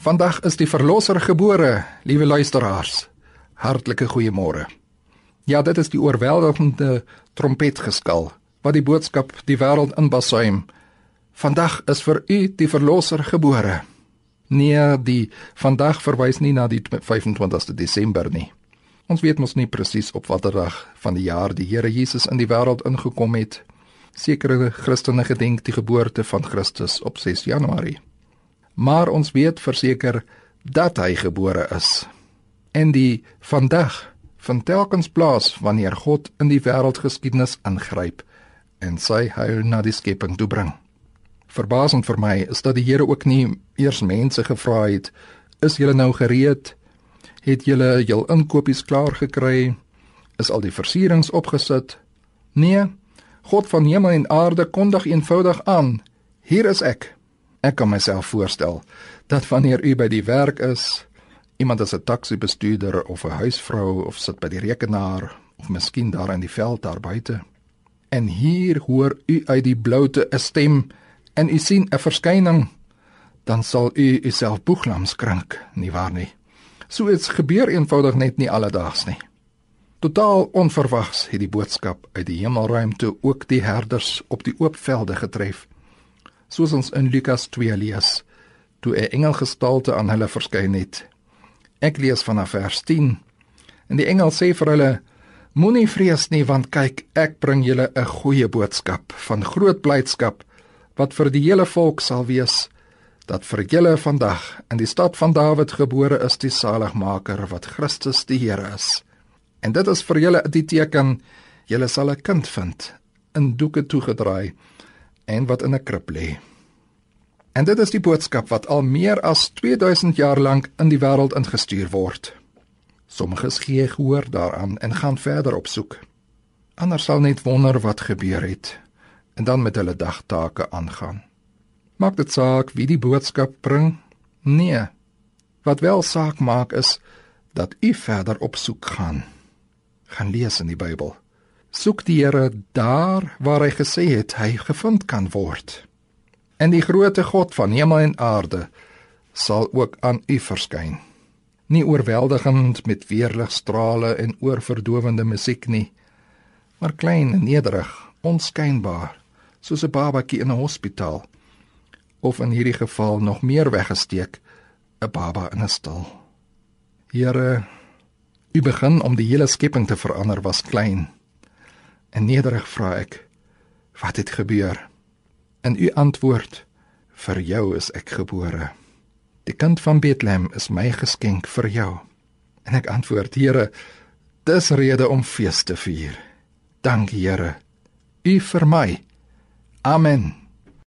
Vandag is die verlosser gebore, liewe luisteraars. Hartlike goeiemôre. Ja, dit is die oorweldigende trompetgeskal wat die boodskap die wêreld inbasuim. Vandag is vir u die verlosser gebore. Nee, die vandag verwys nie na die 25ste Desember nie. Ons weet mos nie presies op watter dag van die jaar die Here Jesus in die wêreld ingekom het. Sekere Christene gedenk die geboorte van Christus op 6 Januarie maar ons weet verseker dat hy gebore is. En die vandag van telkens plaas wanneer God in die wêreldgeskiedenis ingryp en sy heil na die skepping toe bring. Verbasend vir my is dat die Here ook nie eers mense gevra het, is julle nou gereed? Het julle jul inkopies klaar gekry? Is al die versierings opgesit? Nee, God van hemel en aarde kondig eenvoudig aan: Hier is ek. Ek kan myself voorstel dat wanneer u by die werk is, iemand as 'n taxi-bestuurder of 'n huisvrou of sit by die rekenaar of miskien daar in die veld daar buite en hier hoor u uit die bloute 'n stem en u sien 'n verskyning, dan sal u uself boeglams krink, nie waar nie? So iets gebeur eenvoudig net nie alledaags nie. Totaal onverwags het die boodskap uit die hemelruimte ook die herders op die oop velde getref soos ons in Lukas 2 lees, toe 'n engel gestalte aan hulle verskyn het. Ek lees vanaf vers 10. En die engel sê vir hulle: Moenie vrees nie, want kyk, ek bring julle 'n goeie boodskap van groot blydskap wat vir die hele volk sal wees dat vir julle vandag in die stad van Dawid gebore is die saligmaker wat Christus die Here is. En dit is vir julle die teken julle sal 'n kind vind in doeke toegedraai en wat in 'n krib lê. En dit is die boodskap wat al meer as 2000 jaar lank in die wêreld ingestuur word. Sommiges gee gehoor daaraan en gaan verder op soek. Ander sal net wonder wat gebeur het en dan met hulle dagtake aangaan. Maak dit saak wie die boodskap bring? Nee. Wat wel saak maak is dat u verder op soek gaan. Gaan lees in die Bybel soek die Here daar waar hy gesê het hy gevind kan word. En die grootte God van hemel en aarde sal ook aan u verskyn. Nie oorweldigend met weerligstrale en oorverdowende musiek nie, maar klein en nederig, onskynbaar, soos 'n babatjie in 'n hospitaal of in hierdie geval nog meer weggesteek, 'n baba in 'n stal. Here, u begin om die hele skepping te verander was klein En nederig vra ek: Wat het gebeur? En u antwoord: Vir jou is ek gebore. Die kind van Bethlehem is my geskenk vir jou. En ek antwoord: Here, dis rede om fees te vier. Dankie, Here. U vir my. Amen.